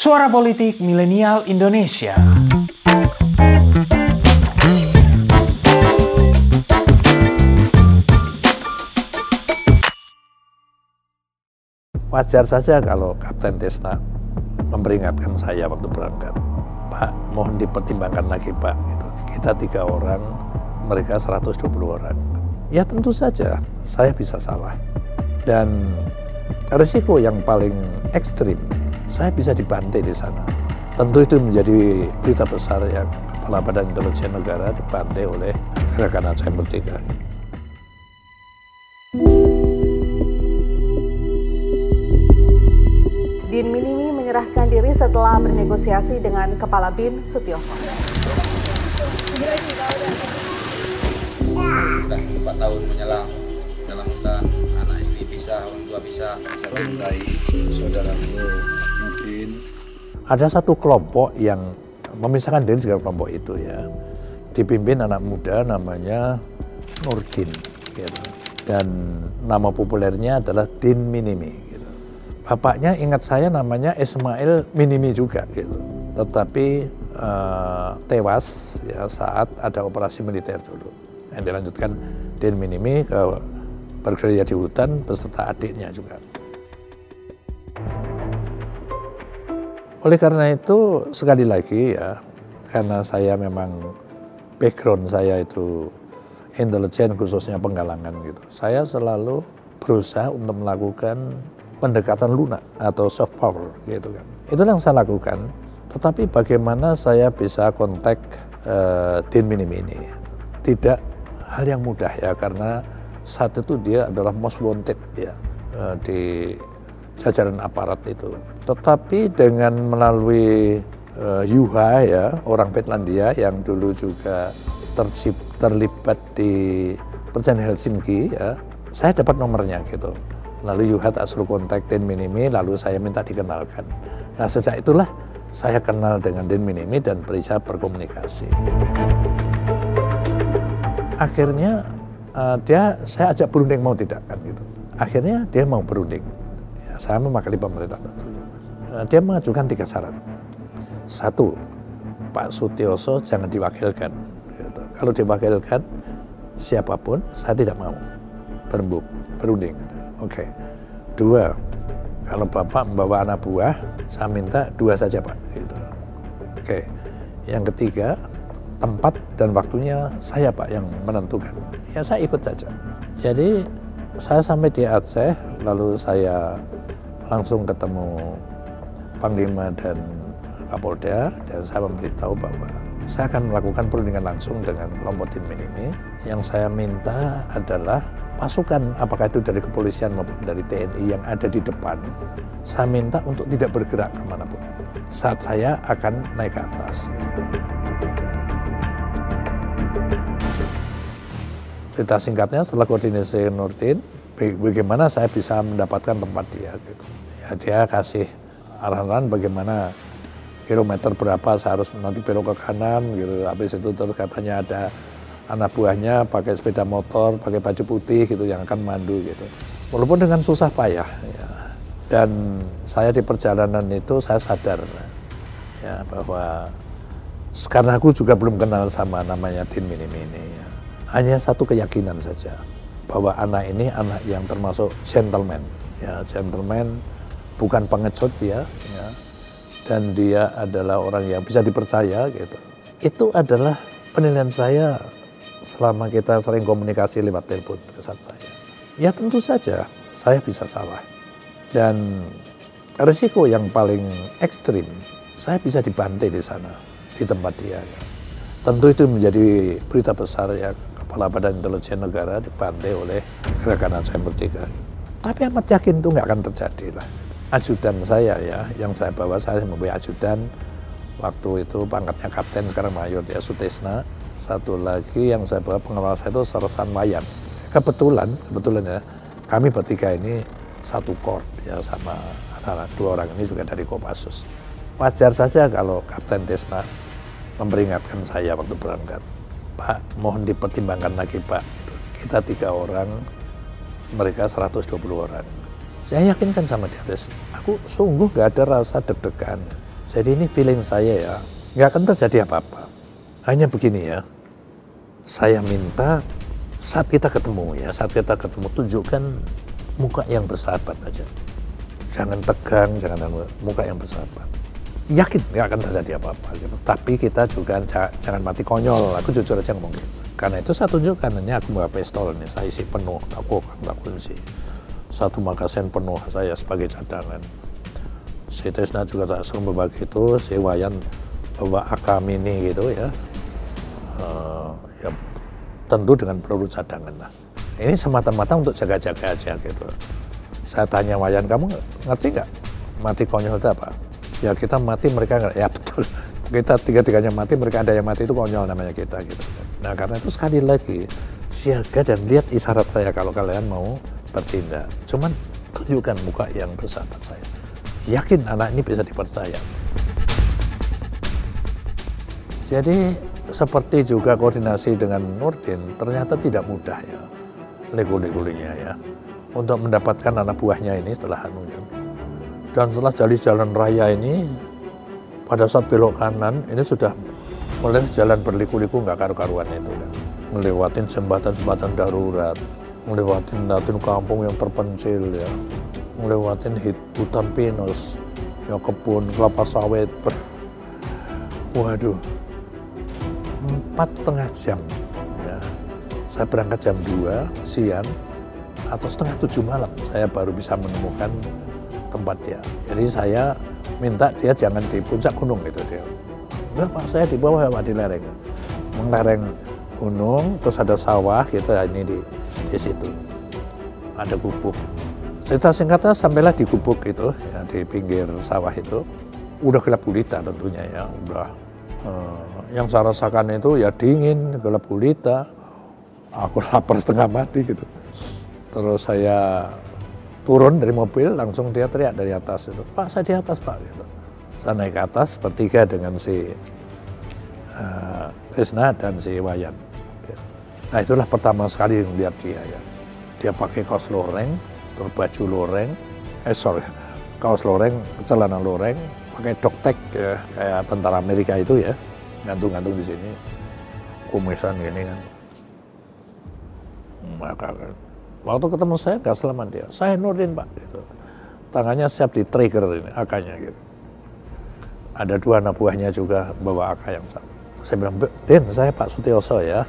Suara Politik Milenial Indonesia. Wajar saja kalau Kapten Tesna memperingatkan saya waktu berangkat. Pak, mohon dipertimbangkan lagi Pak. Gitu. Kita tiga orang, mereka 120 orang. Ya tentu saja, saya bisa salah. Dan risiko yang paling ekstrim, saya bisa dibantai di sana. Tentu itu menjadi berita besar yang Kepala Badan Intelijen Negara dibantai oleh Gerakan Aceh Merdeka. Din Minimi menyerahkan diri setelah bernegosiasi dengan Kepala BIN Sutioso. Sudah empat tahun menyelang dalam hutan, anak istri bisa, orang tua bisa. Saya cintai saudaramu. Ada satu kelompok yang memisahkan diri dengan kelompok itu ya. Dipimpin anak muda namanya Nurdin. Gitu. Dan nama populernya adalah Din Minimi. Gitu. Bapaknya ingat saya namanya Ismail Minimi juga gitu. Tetapi uh, tewas ya saat ada operasi militer dulu. Yang dilanjutkan Din Minimi ke bergerilya di hutan beserta adiknya juga. Oleh karena itu sekali lagi ya, karena saya memang background saya itu intelijen khususnya penggalangan gitu. Saya selalu berusaha untuk melakukan pendekatan lunak atau soft power gitu kan. Itu yang saya lakukan. Tetapi bagaimana saya bisa kontak uh, Din Minim ini? Tidak hal yang mudah ya karena saat itu dia adalah most wanted ya uh, di jajaran aparat itu. Tetapi dengan melalui uh, Yuha ya orang Finlandia yang dulu juga tercip, terlibat di perjanjian Helsinki ya, saya dapat nomornya gitu. Lalu Yuha tak suruh kontak Din Minimi, lalu saya minta dikenalkan. Nah sejak itulah saya kenal dengan Din Minimi dan bisa berkomunikasi. Akhirnya uh, dia saya ajak berunding mau tidak kan gitu. Akhirnya dia mau berunding. Ya, saya mewakili pemerintah tentunya. Uh, dia mengajukan tiga syarat. Satu, Pak Sutioso jangan diwakilkan. Gitu. Kalau diwakilkan siapa pun saya tidak mau berembuk berunding. Gitu. Oke. Dua, kalau Bapak membawa anak buah, saya minta dua saja Pak. Gitu. Oke. Yang ketiga, tempat dan waktunya saya Pak yang menentukan. Ya saya ikut saja. Jadi saya sampai di Aceh, lalu saya langsung ketemu Panglima dan Kapolda dan saya memberitahu bahwa saya akan melakukan perundingan langsung dengan kelompok tim ini. Yang saya minta adalah pasukan, apakah itu dari kepolisian maupun dari TNI yang ada di depan, saya minta untuk tidak bergerak ke mana pun. Saat saya akan naik ke atas. Cerita singkatnya setelah koordinasi Nurdin, bagaimana saya bisa mendapatkan tempat dia gitu. Ya dia kasih arahan bagaimana kilometer berapa saya harus nanti belok ke kanan gitu. Habis itu terus katanya ada anak buahnya pakai sepeda motor, pakai baju putih gitu yang akan mandu gitu. Walaupun dengan susah payah ya. Dan saya di perjalanan itu saya sadar ya bahwa karena aku juga belum kenal sama namanya Tin Mini Mini ya. Hanya satu keyakinan saja bahwa anak ini anak yang termasuk gentleman ya gentleman bukan pengecut ya, ya dan dia adalah orang yang bisa dipercaya gitu. Itu adalah penilaian saya selama kita sering komunikasi lewat telepon ke saya. Ya tentu saja saya bisa salah. Dan risiko yang paling ekstrim, saya bisa dibantai di sana, di tempat dia. Tentu itu menjadi berita besar ya Kepala Badan Intelijen Negara dibantai oleh Gerakan Aceh Merdeka. Tapi amat yakin itu nggak akan terjadi lah ajudan saya ya, yang saya bawa saya membawa ajudan waktu itu pangkatnya kapten sekarang mayor ya Sutesna. Satu lagi yang saya bawa pengawal saya itu Sersan Wayan. Kebetulan, kebetulan ya, kami bertiga ini satu kor ya sama anak-anak dua orang ini juga dari Kopassus. Wajar saja kalau Kapten Tesna memperingatkan saya waktu berangkat. Pak, mohon dipertimbangkan lagi Pak. Kita tiga orang, mereka 120 orang saya yakinkan sama dia, aku sungguh gak ada rasa deg-degan. Jadi ini feeling saya ya, nggak akan terjadi apa-apa. Hanya begini ya, saya minta saat kita ketemu ya, saat kita ketemu tunjukkan muka yang bersahabat aja. Jangan tegang, jangan muka yang bersahabat. Yakin nggak akan terjadi apa-apa gitu. Tapi kita juga jangan mati konyol. Aku jujur aja ngomong gitu. Karena itu saya tunjukkan ini aku bawa pistol ini, saya isi penuh, aku tak kunci. Satu magasin penuh saya sebagai cadangan. Si Tesna juga tak suruh berbagi itu, si Wayan bawa AK mini gitu ya. Uh, ya tentu dengan peluru cadangan lah. Ini semata-mata untuk jaga-jaga aja gitu. Saya tanya Wayan, kamu ngerti nggak mati konyol itu apa? Ya kita mati mereka nggak, ya betul. Kita tiga-tiganya mati, mereka ada yang mati itu konyol namanya kita gitu. Nah karena itu sekali lagi siaga dan lihat isyarat saya kalau kalian mau bertindak. Cuman tunjukkan muka yang bersahabat saya. Yakin anak ini bisa dipercaya. Jadi seperti juga koordinasi dengan Nurdin ternyata tidak mudah ya lego-legolingnya ya untuk mendapatkan anak buahnya ini setelah anunya. Dan setelah jali jalan raya ini pada saat belok kanan ini sudah mulai jalan berliku-liku nggak karu-karuan itu kan. Melewatin jembatan-jembatan darurat melewatin datin kampung yang terpencil ya. Melewatin hutan pinus ya kebun kelapa sawit waduh. Empat setengah jam ya. Saya berangkat jam 2 siang atau setengah tujuh malam saya baru bisa menemukan tempat dia. Jadi saya minta dia jangan di puncak gunung gitu dia. Enggak pak saya di bawah pak di lereng. Lereng gunung terus ada sawah gitu ya ini di di situ. Ada gubuk. Cerita singkatnya sampailah di gubuk itu ya di pinggir sawah itu. Udah gelap gulita tentunya ya udah. Eh, yang saya rasakan itu ya dingin gelap gulita. Aku lapar setengah mati gitu. Terus saya turun dari mobil langsung dia teriak dari atas itu pak saya di atas pak gitu saya naik ke atas bertiga dengan si uh, dan si Wayan. Nah itulah pertama sekali yang lihat dia ya. Dia pakai kaos loreng, terbaju loreng, eh sorry, kaos loreng, celana loreng, pakai doktek ya, kayak tentara Amerika itu ya, gantung-gantung di sini, kumisan gini kan. Maka kan, waktu ketemu saya gak selamat dia, saya Nurdin pak, gitu. tangannya siap di trigger ini, akanya gitu ada dua anak buahnya juga bawa AK yang sama. Saya bilang, Din, saya Pak Sutioso ya.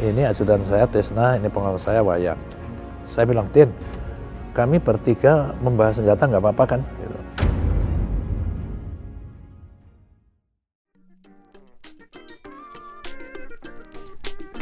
Ini ajudan saya Tisna, ini pengawal saya Wayang. Saya bilang, Din, kami bertiga membahas senjata nggak apa-apa kan?